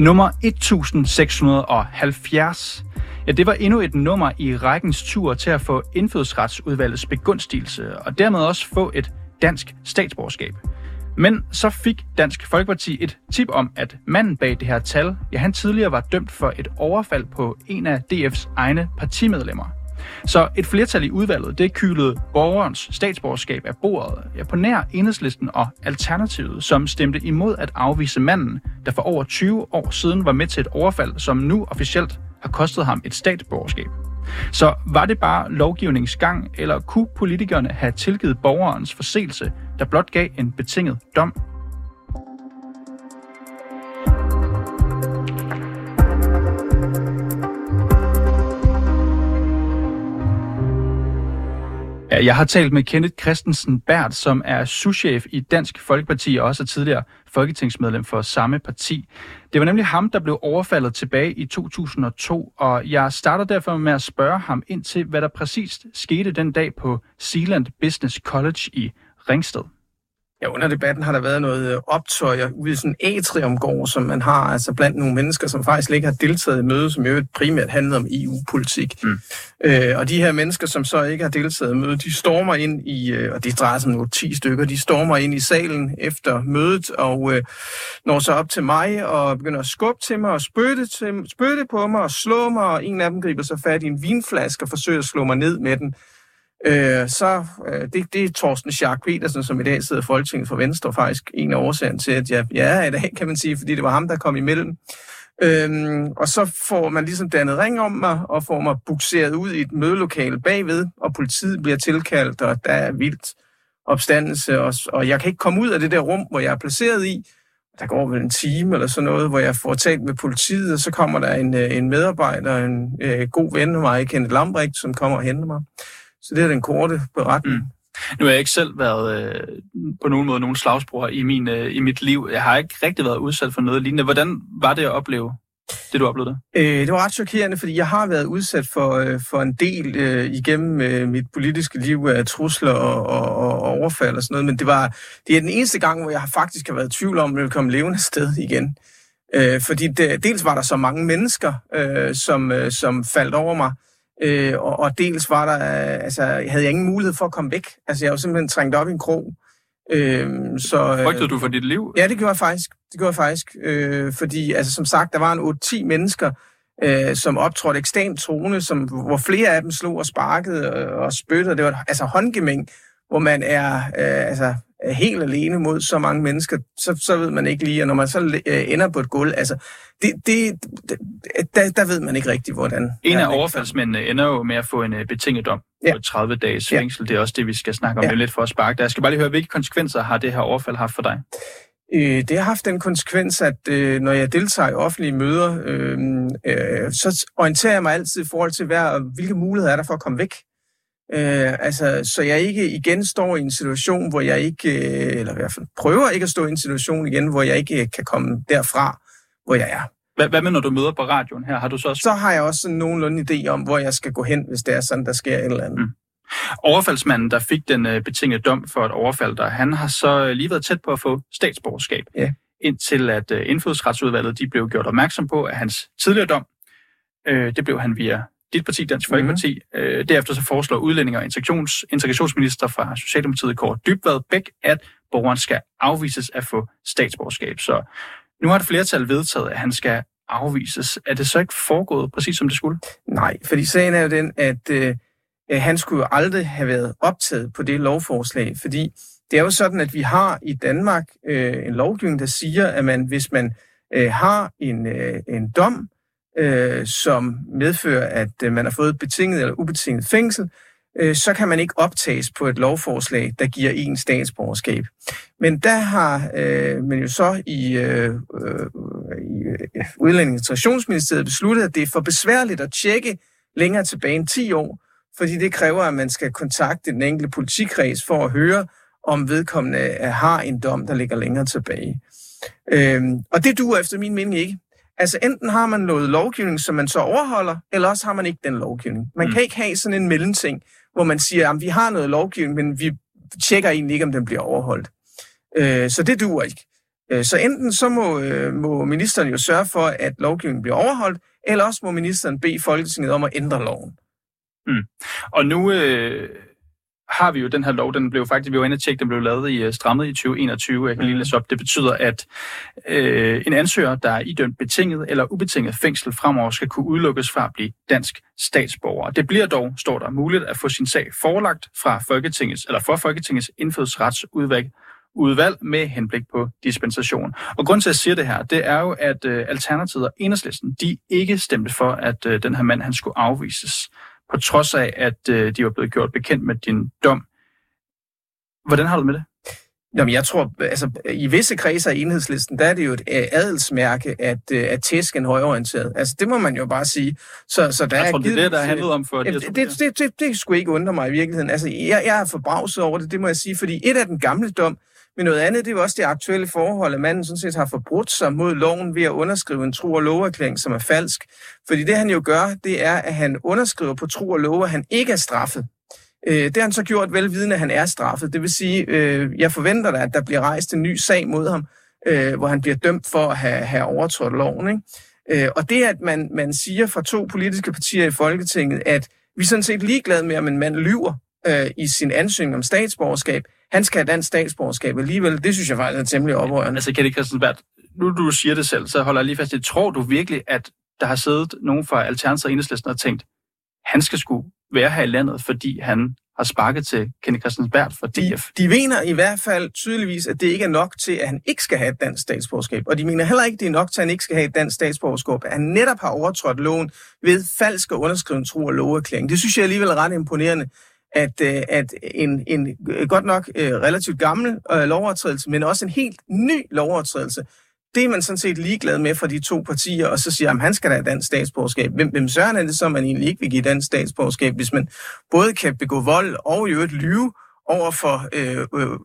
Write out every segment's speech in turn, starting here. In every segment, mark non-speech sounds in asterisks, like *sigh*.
Nummer 1670. Ja, det var endnu et nummer i rækkens tur til at få indfødsretsudvalgets begunstigelse, og dermed også få et dansk statsborgerskab. Men så fik Dansk Folkeparti et tip om, at manden bag det her tal, ja, han tidligere var dømt for et overfald på en af DF's egne partimedlemmer. Så et flertal i udvalget, det kylede borgerens statsborgerskab af bordet, ja, på nær enhedslisten og Alternativet, som stemte imod at afvise manden, der for over 20 år siden var med til et overfald, som nu officielt har kostet ham et statsborgerskab. Så var det bare lovgivningsgang, eller kunne politikerne have tilgivet borgerens forseelse, der blot gav en betinget dom? Ja, jeg har talt med Kenneth Christensen Bært, som er souschef i Dansk Folkeparti og også er tidligere folketingsmedlem for samme parti. Det var nemlig ham, der blev overfaldet tilbage i 2002, og jeg starter derfor med at spørge ham ind til, hvad der præcist skete den dag på Zealand Business College i Ringsted. Ja, under debatten har der været noget øh, optøj ude i sådan en atriumgård, som man har altså blandt nogle mennesker, som faktisk ikke har deltaget i mødet, som jo primært handler om EU-politik. Mm. Øh, og de her mennesker, som så ikke har deltaget i mødet, de stormer ind i, øh, og det drejer sig om 10 stykker, de stormer ind i salen efter mødet, og øh, når så op til mig og begynder at skubbe til mig og spytte, til, spytte på mig og slå mig, og en af dem griber så fat i en vinflaske og forsøger at slå mig ned med den øh, så øh, det, det er Thorsten Schack Petersen, som i dag sidder i Folketinget for Venstre, faktisk en af årsagen til, at jeg, jeg er i dag, kan man sige, fordi det var ham, der kom imellem. Øhm, og så får man ligesom dannet ring om mig, og får mig bukseret ud i et mødelokale bagved, og politiet bliver tilkaldt, og der er vildt opstandelse, og, og jeg kan ikke komme ud af det der rum, hvor jeg er placeret i. Der går vel en time eller sådan noget, hvor jeg får talt med politiet, og så kommer der en, øh, en medarbejder, en øh, god ven af mig, Kenneth Lambrecht, som kommer og henter mig. Så det er den korte beretning. Mm. Nu har jeg ikke selv været øh, på nogen måde nogen slagsbror i, min, øh, i mit liv. Jeg har ikke rigtig været udsat for noget lignende. Hvordan var det at opleve det, du oplevede? Øh, det var ret chokerende, fordi jeg har været udsat for, øh, for en del øh, igennem øh, mit politiske liv af trusler og, og, og overfald og sådan noget, men det, var, det er den eneste gang, hvor jeg faktisk har været i tvivl om, at jeg ville komme levende sted igen. Øh, fordi det, dels var der så mange mennesker, øh, som, øh, som faldt over mig, Øh, og, og dels var der, altså, havde jeg ingen mulighed for at komme væk. Altså, jeg var simpelthen trængt op i en krog. Øh, så, øh, Frygtede du for dit liv? Ja, det gjorde jeg faktisk. Det gjorde jeg faktisk. Øh, fordi, altså, som sagt, der var en 8-10 mennesker, øh, som optrådte ekstremt troende, som, hvor flere af dem slog og sparkede og, og spyttede. Det var altså håndgemæng, hvor man er, øh, altså, helt alene mod så mange mennesker, så, så ved man ikke lige, og når man så øh, ender på et gulv, altså, det, det, der, der ved man ikke rigtigt, hvordan... En af overfaldsmændene ender jo med at få en øh, betinget dom ja. på 30 dages fængsel. Ja. Det er også det, vi skal snakke om ja. lidt for at sparke. Der. Jeg skal bare lige høre, hvilke konsekvenser har det her overfald haft for dig? Øh, det har haft den konsekvens, at øh, når jeg deltager i offentlige møder, øh, øh, så orienterer jeg mig altid i forhold til, hvad, hvilke muligheder er der for at komme væk. Øh, altså, så jeg ikke igen står i en situation, hvor jeg ikke, øh, eller i hvert fald prøver ikke at stå i en situation igen, hvor jeg ikke kan komme derfra, hvor jeg er. Hvad, hvad med, når du møder på radioen her? Har du så også... Så har jeg også sådan nogenlunde idé om, hvor jeg skal gå hen, hvis det er sådan, der sker et eller andet. Mm. Overfaldsmanden, der fik den øh, betingede dom for et overfald, der, han har så lige været tæt på at få statsborgerskab. Ja. Indtil at øh, indfødsretsudvalget de blev gjort opmærksom på, at hans tidligere dom, øh, det blev han via dit parti, Dansk Folkeparti. Mm-hmm. Øh, derefter så foreslår udlænding og integrations, integrationsminister fra Socialdemokratiet, Kåre Dybvad Bæk, at borgeren skal afvises at få statsborgerskab. Så nu har et flertal vedtaget, at han skal afvises. Er det så ikke foregået præcis som det skulle? Nej, fordi sagen er jo den, at øh, han skulle jo aldrig have været optaget på det lovforslag, fordi det er jo sådan, at vi har i Danmark øh, en lovgivning, der siger, at man, hvis man øh, har en, øh, en dom, øh, som medfører, at øh, man har fået betinget eller ubetinget fængsel, øh, så kan man ikke optages på et lovforslag, der giver en statsborgerskab. Men der har øh, man jo så i, øh, øh i Udlændinge- og Integrationsministeriet besluttet, at det er for besværligt at tjekke længere tilbage end 10 år, fordi det kræver, at man skal kontakte den enkelte politikreds for at høre, om vedkommende har en dom, der ligger længere tilbage. Øhm, og det duer efter min mening ikke. Altså enten har man noget lovgivning, som man så overholder, eller også har man ikke den lovgivning. Man mm. kan ikke have sådan en mellemting, hvor man siger, at vi har noget lovgivning, men vi tjekker egentlig ikke, om den bliver overholdt. Øh, så det duer ikke. Øh, så enten så må, øh, må ministeren jo sørge for, at lovgivningen bliver overholdt, eller også må ministeren bede Folketinget om at ændre loven. Mm. Og nu øh, har vi jo den her lov, den blev faktisk, vi var inde og tjekke, den blev lavet i strammet i 2021, jeg kan lige læse op. Det betyder, at øh, en ansøger, der er idømt betinget eller ubetinget fængsel fremover, skal kunne udelukkes fra at blive dansk statsborger. Det bliver dog, står der, muligt at få sin sag forelagt fra Folketingets, eller for Folketingets indfødsretsudvalg udvalg med henblik på dispensation. Og grund til, at jeg siger det her, det er jo, at øh, Alternativet og Enhedslisten, de ikke stemte for, at øh, den her mand, han skulle afvises, på trods af, at øh, de var blevet gjort bekendt med din dom. Hvordan har du med det? Jamen, jeg tror, altså, i visse kredser af enhedslisten, der er det jo et øh, adelsmærke, at, øh, at tæsk en højorienteret. Altså, det må man jo bare sige. Så, så der jeg er tror, det er det, der handlede om for det, det, det, det, det, det skulle ikke undre mig i virkeligheden. Altså, jeg, jeg er forbavset over det, det må jeg sige, fordi et af den gamle dom, men noget andet, det er jo også det aktuelle forhold, at manden sådan set har forbrudt sig mod loven ved at underskrive en tro- og loverklæring, som er falsk. Fordi det, han jo gør, det er, at han underskriver på tro og love, at han ikke er straffet. Øh, det har han så gjort velvidende, at han er straffet. Det vil sige, øh, jeg forventer da, at der bliver rejst en ny sag mod ham, øh, hvor han bliver dømt for at have, have overtrådt loven. Ikke? Øh, og det, at man, man siger fra to politiske partier i Folketinget, at vi er sådan set ligeglade med, om en mand lyver øh, i sin ansøgning om statsborgerskab, han skal have dansk statsborgerskab alligevel. Det synes jeg faktisk er temmelig oprørende. Altså, Kette Christensberg, nu du siger det selv, så holder jeg lige fast i, tror du virkelig, at der har siddet nogen fra Alternativet og Enhedslisten og tænkt, han skal sgu være her i landet, fordi han har sparket til Kenny Christensberg for DF. De, de mener i hvert fald tydeligvis, at det ikke er nok til, at han ikke skal have et dansk statsborgerskab. Og de mener heller ikke, at det er nok til, at han ikke skal have et dansk statsborgerskab. At han netop har overtrådt loven ved falsk og underskrevet tro- og loverklæring. Det synes jeg alligevel er ret imponerende at, øh, at en, en godt nok øh, relativt gammel øh, lovovertrædelse, men også en helt ny lovovertrædelse, det er man sådan set ligeglad med fra de to partier, og så siger, at han skal da have dansk statsborgerskab. Hvem, hvem søren er det så, man egentlig ikke vil give dansk statsborgerskab, hvis man både kan begå vold og i øvrigt lyve over for øh, øh,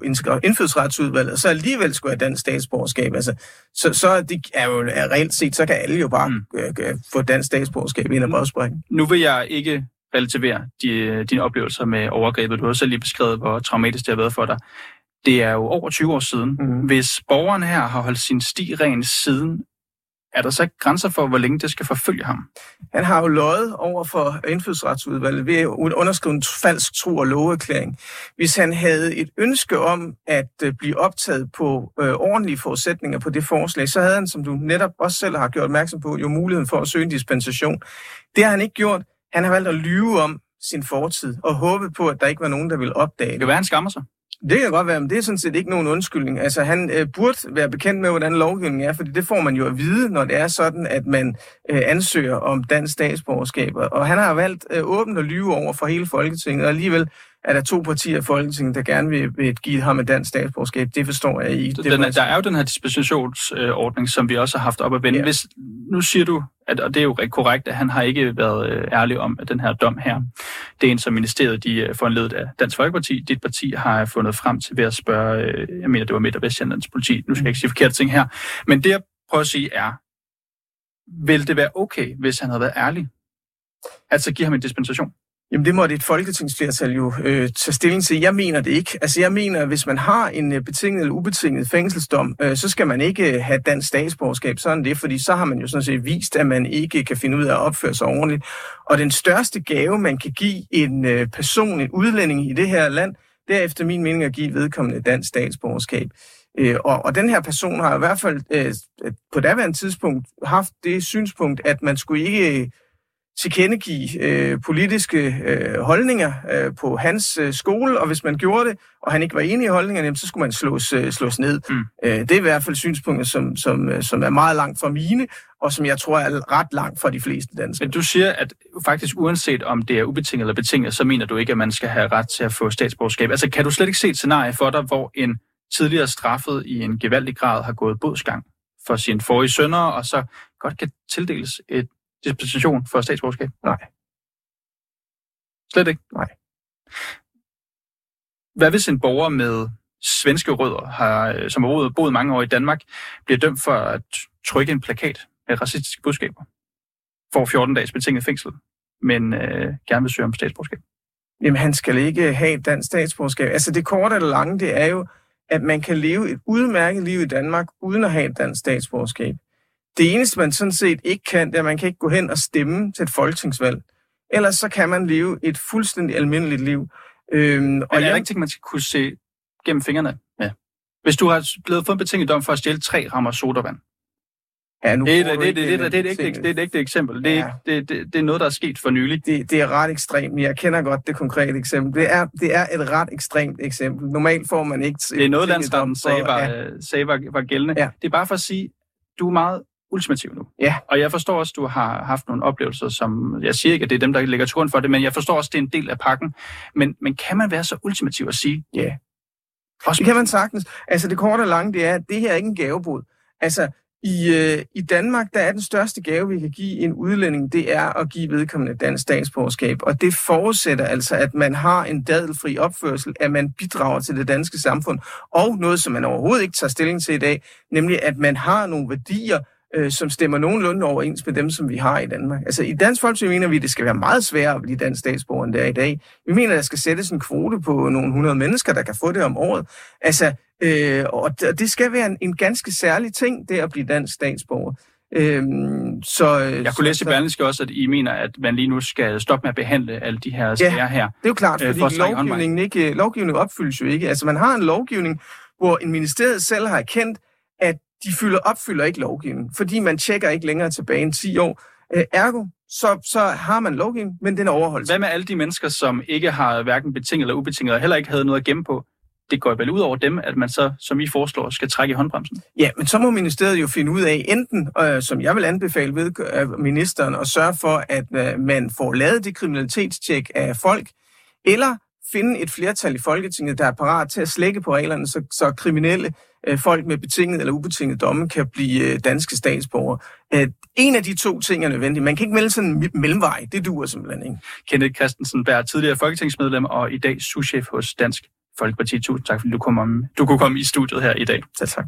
indfødsretsudvalget, og så alligevel skulle have dansk statsborgerskab. Altså, så, så det er jo reelt set, så kan alle jo bare mm. øh, øh, få dansk statsborgerskab ind ad brødsprækken. Nu vil jeg ikke relativere de, dine oplevelser med overgrebet. Du har selv lige beskrevet, hvor traumatisk det har været for dig. Det er jo over 20 år siden. Mm. Hvis borgeren her har holdt sin sti ren siden, er der så ikke grænser for, hvor længe det skal forfølge ham? Han har jo løjet over for indfødsretsudvalget ved at underskrive en falsk tro- og loveerklæring. Hvis han havde et ønske om at øh, blive optaget på øh, ordentlige forudsætninger på det forslag, så havde han, som du netop også selv har gjort opmærksom på, jo muligheden for at søge en dispensation. Det har han ikke gjort. Han har valgt at lyve om sin fortid og håbe på, at der ikke var nogen, der ville opdage det. Det kan være, han skammer sig. Det kan godt være, men det er sådan set ikke nogen undskyldning. Altså, han øh, burde være bekendt med, hvordan lovgivningen er, fordi det får man jo at vide, når det er sådan, at man øh, ansøger om dansk statsborgerskab. Og han har valgt øh, åbent at lyve over for hele Folketinget, og alligevel er der to partier i Folketinget, der gerne vil, vil give ham et dansk statsborgerskab. Det forstår jeg ikke. Den, er, der er jo den her dispensationsordning, som vi også har haft op at vende. Ja. Hvis, nu siger du, at, og det er jo korrekt, at han har ikke været øh, ærlig om, at den her dom her, det er en, som ministeriet de øh, foranledet af Dansk Folkeparti. Dit parti har fundet frem til ved at spørge, øh, jeg mener, det var Midt- og Vestjyllands politi. Nu skal jeg ikke sige forkerte ting her. Men det, jeg prøver at sige, er, vil det være okay, hvis han havde været ærlig? Altså give ham en dispensation? Jamen det måtte et folketingsflertal jo øh, tage stilling til. Jeg mener det ikke. Altså jeg mener, at hvis man har en øh, betinget eller ubetinget fængselsdom, øh, så skal man ikke øh, have dansk statsborgerskab. Sådan det, fordi så har man jo sådan set vist, at man ikke kan finde ud af at opføre sig ordentligt. Og den største gave, man kan give en øh, person, en udlænding i det her land, det er efter min mening at give vedkommende dansk statsborgerskab. Øh, og, og den her person har i hvert fald øh, på daværende tidspunkt haft det synspunkt, at man skulle ikke tilkendegive øh, politiske øh, holdninger øh, på hans øh, skole, og hvis man gjorde det, og han ikke var enig i holdningerne, jamen, så skulle man slås, øh, slås ned. Mm. Øh, det er i hvert fald synspunkter, som, som, øh, som er meget langt fra mine, og som jeg tror er ret langt fra de fleste danskere. Men du siger, at faktisk uanset om det er ubetinget eller betinget, så mener du ikke, at man skal have ret til at få statsborgerskab. Altså kan du slet ikke se et scenarie for dig, hvor en tidligere straffet i en gevaldig grad har gået bodsgang for sin forrige sønner, og så godt kan tildeles et dispensation for statsborgerskab? Nej. Slet ikke? Nej. Hvad hvis en borger med svenske rødder, har, som har boet mange år i Danmark, bliver dømt for at trykke en plakat med racistiske budskaber? Får 14 dages betinget fængsel, men øh, gerne vil søge om statsborgerskab? Jamen, han skal ikke have et dansk statsborgerskab. Altså, det korte eller lange, det er jo, at man kan leve et udmærket liv i Danmark, uden at have et dansk statsborgerskab. Det eneste, man sådan set ikke kan, det er, at man kan ikke gå hen og stemme til et folketingsvalg. Ellers så kan man leve et fuldstændig almindeligt liv. Øhm, og er det ikke ting, man skal kunne se gennem fingrene med? Hvis du har blevet fået en betinget dom for at stjæle tre rammer sodavand, Ja, nu det, det, det, det, det, det, det, det, det er et ægte eksempel. Det er, ja. det, det, det er noget, der er sket for nylig. Det, det er ret ekstremt. Jeg kender godt det konkrete eksempel. Det er, det er et ret ekstremt eksempel. Normalt får man ikke... Det er noget, landsretten sagde, var, ja. sagde var, var gældende. Ja. Det er bare for at sige, du er meget ultimativ nu. Ja. Og jeg forstår også, at du har haft nogle oplevelser, som... Jeg siger ikke, at det er dem, der ligger til grund for det, men jeg forstår også, at det er en del af pakken. Men, men kan man være så ultimativ at sige... Ja. Også det kan man sagtens. Altså, det korte og lange, det er, at det her er ikke en gavebod. Altså, i, øh, I Danmark, der er den største gave, vi kan give en udlænding, det er at give vedkommende dansk statsborgerskab. Og det forudsætter altså, at man har en dadelfri opførsel, at man bidrager til det danske samfund. Og noget, som man overhovedet ikke tager stilling til i dag, nemlig at man har nogle værdier, øh, som stemmer nogenlunde overens med dem, som vi har i Danmark. Altså i Dansk Folkeparti mener vi, at det skal være meget sværere at blive dansk statsborger, end det er i dag. Vi mener, at der skal sættes en kvote på nogle hundrede mennesker, der kan få det om året. Altså, øh, og det skal være en, en ganske særlig ting, det at blive dansk statsborger. Øhm, så, øh, jeg kunne læse i Berlingske også, at I mener, at man lige nu skal stoppe med at behandle alle de her sager ja, her. det er jo klart, øh, fordi for lovgivningen, ikke, lovgivningen opfyldes jo ikke. Altså man har en lovgivning, hvor en ministeriet selv har erkendt, de fylder, opfylder ikke lovgivningen, fordi man tjekker ikke længere tilbage end 10 år. Øh, ergo, så, så har man lovgivning, men den er overholdt. Hvad med alle de mennesker, som ikke har hverken betinget eller ubetinget, og heller ikke havde noget at gemme på? Det går vel ud over dem, at man så, som I foreslår, skal trække i håndbremsen? Ja, men så må ministeriet jo finde ud af, enten, øh, som jeg vil anbefale ved øh, ministeren, at sørge for, at øh, man får lavet det kriminalitetstjek af folk, eller finde et flertal i Folketinget, der er parat til at slække på reglerne, så, så kriminelle folk med betinget eller ubetinget domme kan blive øh, danske statsborgere. Øh, en af de to ting er nødvendig. Man kan ikke melde sådan en mellemvej. Det duer simpelthen ikke. Kenneth Christensen Bær, tidligere folketingsmedlem og i dag souschef hos Dansk Folkeparti. Tusind tak, fordi du, kom om, du kunne komme i studiet her i dag. Tak, tak.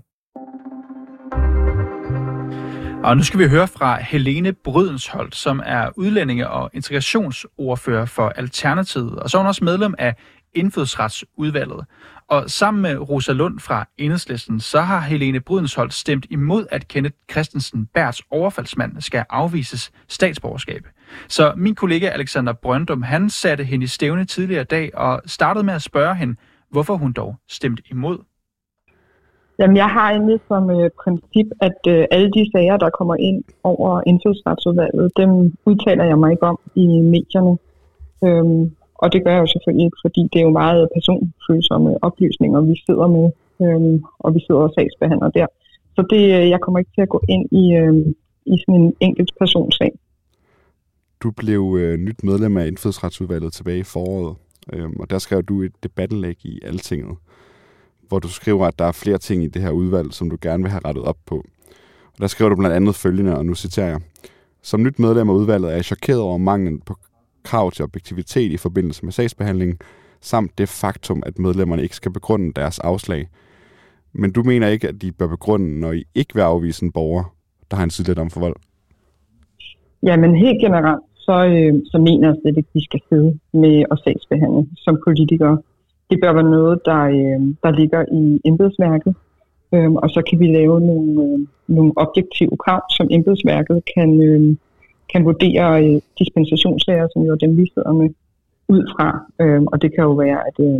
Og nu skal vi høre fra Helene Brydensholt, som er udlændinge- og integrationsordfører for Alternativet, og så er hun også medlem af Indfødsretsudvalget. Og sammen med Rosa Lund fra Enhedslisten, så har Helene Brydensholt stemt imod, at Kenneth Christensen Bærs overfaldsmand skal afvises statsborgerskab. Så min kollega Alexander Brøndum, han satte hende i stævne tidligere dag og startede med at spørge hende, hvorfor hun dog stemte imod. Jamen, jeg har egentlig som øh, princip, at øh, alle de sager, der kommer ind over indfødsretsudvalget, dem udtaler jeg mig ikke om i medierne. Øhm, og det gør jeg jo selvfølgelig ikke, fordi det er jo meget personfølsomme oplysninger, vi sidder med, øhm, og vi sidder og sagsbehandler der. Så det, øh, jeg kommer ikke til at gå ind i, øhm, i sådan en enkelt personsag. Du blev øh, nyt medlem af indfødsretsudvalget tilbage i foråret, øhm, og der skrev du et debattenlæg i Altinget hvor du skriver, at der er flere ting i det her udvalg, som du gerne vil have rettet op på. Og der skriver du blandt andet følgende, og nu citerer jeg. Som nyt medlem af udvalget er jeg chokeret over manglen på krav til objektivitet i forbindelse med sagsbehandlingen, samt det faktum, at medlemmerne ikke skal begrunde deres afslag. Men du mener ikke, at de bør begrunde, når I ikke vil afvise en borger, der har en tidligere dom for vold? Jamen helt generelt, så, øh, så mener jeg slet ikke, at vi skal sidde med at sagsbehandle som politikere det bør være noget, der, øh, der ligger i embedsværket, øh, og så kan vi lave nogle, øh, nogle objektive krav, som embedsværket kan, øh, kan vurdere øh, dispensationslæger, som jo er dem, vi sidder med, ud fra. Øh, og det kan jo være, at, øh,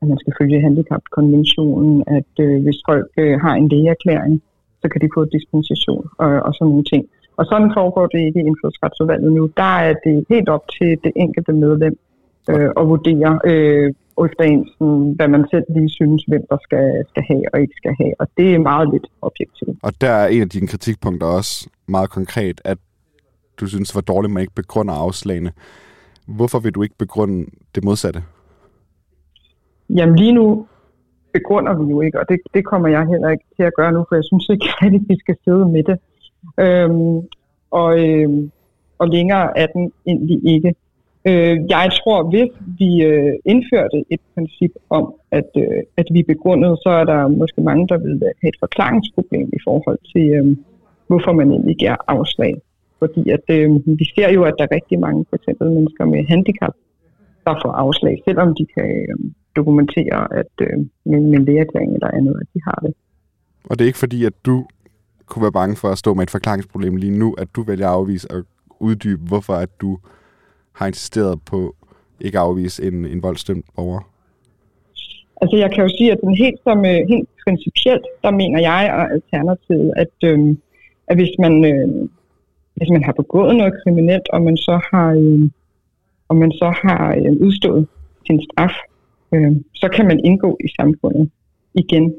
at man skal følge handicapkonventionen, at øh, hvis folk øh, har en lægeerklæring, så kan de få dispensation og, og sådan nogle ting. Og sådan foregår det ikke i indfødsretsudvalget nu. Der er det helt op til det enkelte medlem øh, at vurdere, øh, efter ens, hvad man selv lige synes, hvem der skal, skal have og ikke skal have. Og det er meget lidt objektivt. Og der er en af dine kritikpunkter også meget konkret, at du synes, var dårligt, at man ikke begrunder afslagene. Hvorfor vil du ikke begrunde det modsatte? Jamen lige nu begrunder vi jo ikke, og det, det kommer jeg heller ikke til at gøre nu, for jeg synes ikke, *laughs* at vi skal sidde med det. Øhm, og, øhm, og længere er den egentlig ikke. Øh, jeg tror, hvis vi øh, indførte et princip om, at, øh, at vi begrundede, så er der måske mange, der vil have et forklaringsproblem i forhold til, øh, hvorfor man egentlig giver afslag. Fordi at, øh, vi ser jo, at der er rigtig mange for eksempel mennesker med handicap, der får afslag, selvom de kan, øh, dokumentere, at øh, med, med lægerklæring eller andet, at de har det. Og det er ikke fordi, at du kunne være bange for at stå med et forklaringsproblem lige nu, at du vælger at afvise og uddybe, hvorfor at du har insisteret på ikke at afvise en, en voldsdømt borger? Altså jeg kan jo sige, at den helt, som, øh, helt principielt, der mener jeg og Alternativet, at, øh, at hvis, man, øh, hvis man har begået noget kriminelt, og man så har, øh, og man så har øh, udstået sin straf, øh, så kan man indgå i samfundet igen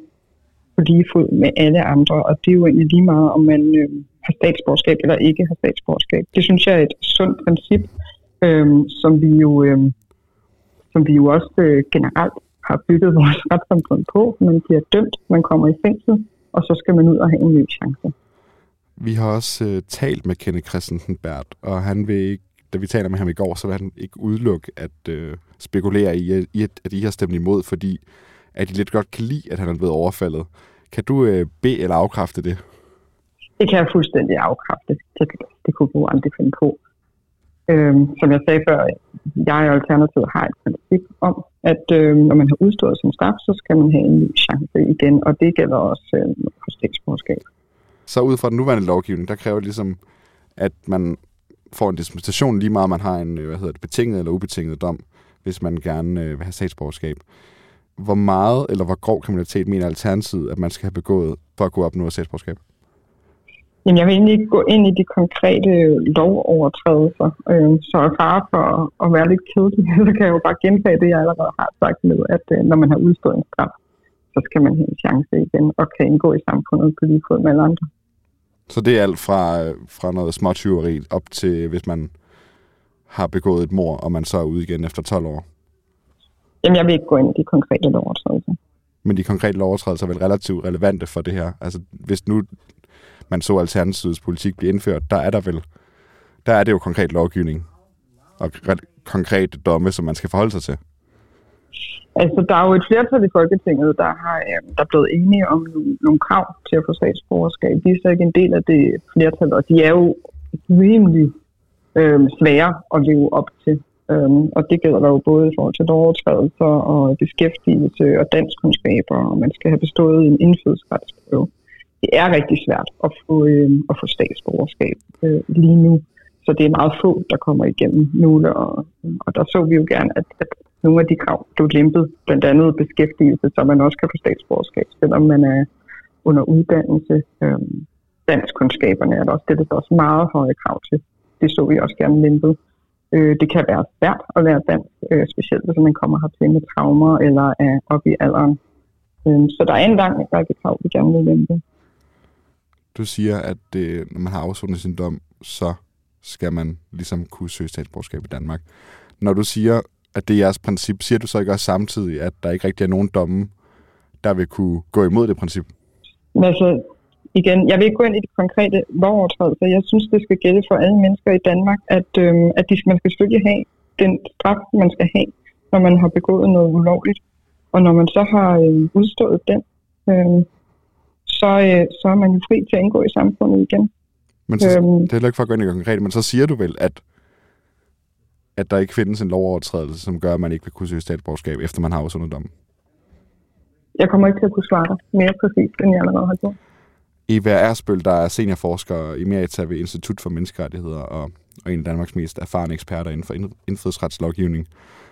på lige fod med alle andre, og det er jo egentlig lige meget, om man øh, har statsborgerskab eller ikke har statsborgerskab. Det synes jeg er et sundt princip, øh, som vi jo øh, som vi jo også øh, generelt har bygget vores retssamfund på. Man bliver dømt, man kommer i fængsel, og så skal man ud og have en ny chance. Vi har også øh, talt med Kenneth Christensen Bert, og han vil ikke, da vi taler med ham i går, så vil han ikke udelukke at øh, spekulere i, i, at I har stemt imod, fordi at I lidt godt kan lide, at han er blevet overfaldet. Kan du øh, bede eller afkræfte det? Det kan jeg fuldstændig afkræfte. Det, det kunne du aldrig finde på. Øhm, som jeg sagde før, jeg og Alternativet har et princip om, at øhm, når man har udstået sin straf, så skal man have en ny chance igen, og det gælder også øhm, for statsborgerskab. Så ud fra den nuværende lovgivning, der kræver det ligesom, at man får en dispensation lige meget, man har en øh, hvad hedder det, betinget eller ubetinget dom, hvis man gerne øh, vil have statsborgerskab. Hvor meget eller hvor grov kriminalitet mener Alternativet, at man skal have begået for at kunne opnå statsborgerskab? Jamen, jeg vil egentlig ikke gå ind i de konkrete øh, lovovertrædelser. Øh, så er far for at være lidt kedelig, *laughs* så kan jeg jo bare gentage det, jeg allerede har sagt med, at øh, når man har udstået en straf, så skal man have en chance igen og kan indgå i samfundet på lige fod med alle andre. Så det er alt fra, fra noget småtyveri op til, hvis man har begået et mor, og man så er ude igen efter 12 år? Jamen, jeg vil ikke gå ind i de konkrete lovovertrædelser. Men de konkrete lovovertrædelser er vel relativt relevante for det her? Altså, hvis nu man så Alternativets politik blive indført, der er der vel, der er det jo konkret lovgivning og konkrete domme, som man skal forholde sig til. Altså, der er jo et flertal i Folketinget, der, har, øh, der er blevet enige om nogle, krav til at få statsborgerskab. De er så ikke en del af det flertal, og de er jo rimelig øh, svære at leve op til. Øhm, og det gælder jo både i forhold til overtrædelser og beskæftigelse og danskkundskaber, og man skal have bestået en indfødsretsprøve det er rigtig svært at få, øh, at få statsborgerskab øh, lige nu. Så det er meget få, der kommer igennem nu, og, og der så vi jo gerne, at, at nogle af de krav blev lempet, blandt andet beskæftigelse, så man også kan få statsborgerskab, selvom man er under uddannelse. Øh, danskkundskaberne er der også det, der også meget høje krav til. Det så vi også gerne lempet. Øh, det kan være svært at lære dansk, øh, specielt hvis man kommer hertil med traumer eller er oppe i alderen. Øh, så der er en lang række krav, vi gerne vil lempe. Du siger, at det, når man har afsonet sin dom, så skal man ligesom kunne søge statsborgerskab i Danmark. Når du siger, at det er jeres princip, siger du så ikke også samtidig, at der ikke rigtig er nogen domme, der vil kunne gå imod det princip? Men altså, igen, jeg vil ikke gå ind i de konkrete lovovertrædelser. Jeg synes, det skal gælde for alle mennesker i Danmark, at, øhm, at de, man skal selvfølgelig have den straf, man skal have, når man har begået noget ulovligt. Og når man så har øh, udstået den, øh, så, øh, så er man jo fri til at indgå i samfundet igen. Men så, øhm, det er heller ikke for at gå ind i konkret, men så siger du vel, at, at der ikke findes en lovovertrædelse, som gør, at man ikke vil kunne søge statsborgerskab, efter man har afsundet dommen? Jeg kommer ikke til at kunne svare dig mere præcist, end jeg allerede har gjort. Eva Ersbøl, der er seniorforsker i Merita ved Institut for Menneskerettigheder og, og en af Danmarks mest erfarne eksperter inden for indfødsretslovgivning.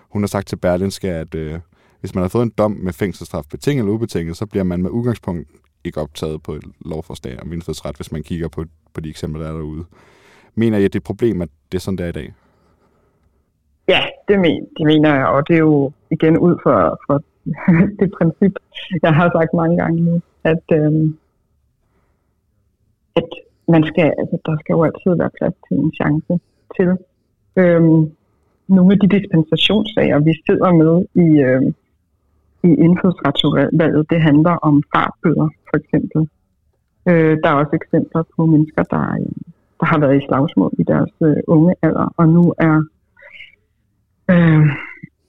Hun har sagt til Berlinske, at øh, hvis man har fået en dom med fængselsstraf betinget eller ubetinget, så bliver man med udgangspunkt ikke optaget på et lovforslag om indfødsret, hvis man kigger på, på de eksempler, der er derude. Mener I, at det er et problem, at det er sådan, det er i dag? Det, men, det mener jeg, og det er jo igen ud for, for *laughs* det princip, jeg har sagt mange gange nu, at, øhm, at man skal, altså, der skal jo altid være plads til en chance til. Øhm, nogle af de dispensationssager, vi sidder med i, øhm, i indfødsretsudvalget, det handler om fartbøder, for eksempel. Øh, der er også eksempler på mennesker, der, der har været i slagsmål i deres øh, unge alder, og nu er øh,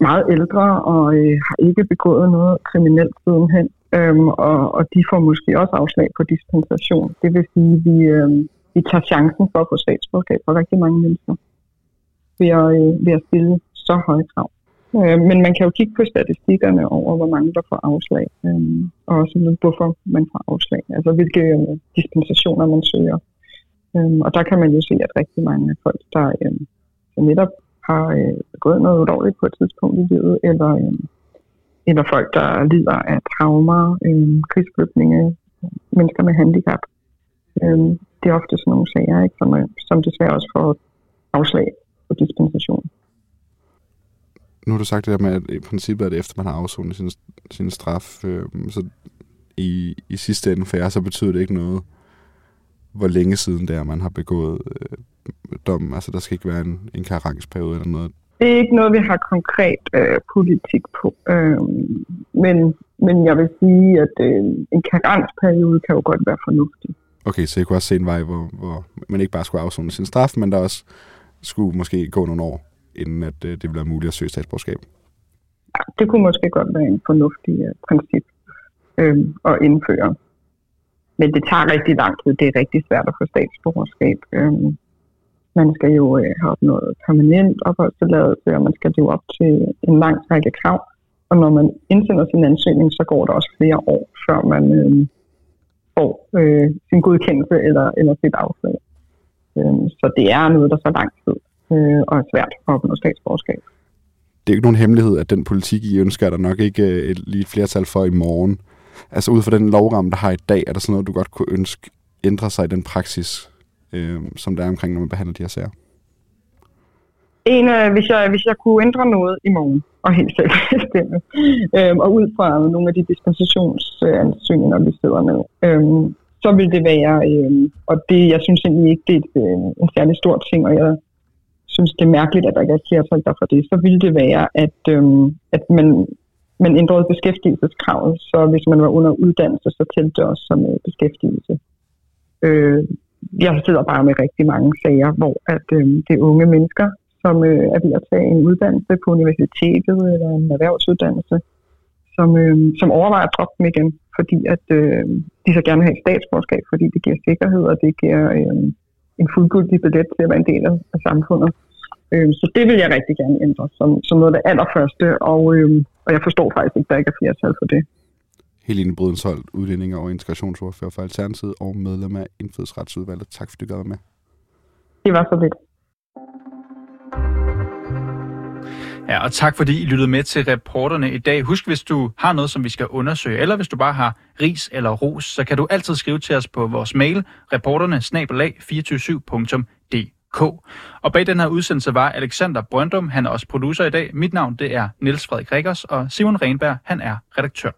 meget ældre og øh, har ikke begået noget kriminelt sidenhen. Øhm, og, og de får måske også afslag på dispensation. Det vil sige, at vi, øh, vi tager chancen for at få statsborgerskab for rigtig mange mennesker ved at, øh, ved at stille så høje krav. Øh, men man kan jo kigge på statistikkerne over, hvor mange der får afslag, øh, og også hvorfor man får afslag, altså hvilke øh, dispensationer man søger. Øh, og der kan man jo se, at rigtig mange folk, der, øh, der netop har øh, gået noget ulovligt på et tidspunkt i livet, eller, øh, eller folk, der lider af traumer, øh, krigsflygtninge, mennesker med handicap. Øh, det er ofte sådan nogle sager, ikke, som, øh, som desværre også får afslag på dispensation nu har du sagt det der med, at i princippet er det efter, man har afsonet sin, sin straf, øh, så i, i sidste ende for jer, så betyder det ikke noget, hvor længe siden det er, man har begået øh, dom. Altså, der skal ikke være en, en karensperiode eller noget. Det er ikke noget, vi har konkret øh, politik på. Øh, men, men jeg vil sige, at øh, en karensperiode kan jo godt være fornuftig. Okay, så jeg kunne også se en vej, hvor, hvor man ikke bare skulle afzone sin straf, men der også skulle måske gå nogle år inden at øh, det bliver muligt at søge statsborgerskab? Ja, det kunne måske godt være en fornuftig øh, princip øh, at indføre. Men det tager rigtig lang tid. Det er rigtig svært at få statsborgerskab. Øh, man skal jo øh, have opnået permanent opholdstilladelse, og man skal leve op til en lang række krav. Og når man indsender sin ansøgning, så går der også flere år, før man øh, får øh, sin godkendelse eller, eller sit afslag. Øh, så det er noget, der så lang tid øh, og er svært at opnå statsborgerskab. Det er ikke nogen hemmelighed, at den politik, I ønsker, er der nok ikke øh, et, lige et flertal for i morgen. Altså ud fra den lovramme, der har i dag, er der sådan noget, du godt kunne ønske ændre sig i den praksis, øh, som der er omkring, når man behandler de her sager? En, øh, hvis, jeg, hvis jeg kunne ændre noget i morgen, og helt selv *laughs* bestemme, øh, og ud fra nogle af de dispensationsansøgninger, vi sidder med, øh, så vil det være, øh, og det, jeg synes egentlig ikke, det er et, øh, en særlig stor ting, og jeg synes, det er mærkeligt, at der ikke er et flertal der for det, så ville det være, at, øh, at man, men ændrede beskæftigelseskravet, så hvis man var under uddannelse, så tælte det også som øh, beskæftigelse. Øh, jeg sidder bare med rigtig mange sager, hvor at, øh, det er unge mennesker, som øh, er ved at tage en uddannelse på universitetet eller en erhvervsuddannelse, som, øh, som overvejer at droppe dem igen, fordi at øh, de så gerne vil have et statsborgerskab, fordi det giver sikkerhed, og det giver øh, en fuldgyldig billet til at være en del af samfundet. Øh, så det vil jeg rigtig gerne ændre som, som noget af det allerførste, og, øh, og jeg forstår faktisk ikke, at der ikke er flertal for det. Helene Brydensholt, udlænding og integrationsordfører for Alternativet og medlem af Indfødsretsudvalget. Tak fordi du gad med. Det var så lidt. Ja, og tak fordi I lyttede med til reporterne i dag. Husk, hvis du har noget, som vi skal undersøge, eller hvis du bare har ris eller ros, så kan du altid skrive til os på vores mail, reporterne 247dk og bag den her udsendelse var Alexander Brøndum, han er også producer i dag. Mit navn det er Niels Frederik Rikkers, og Simon Renberg, han er redaktør.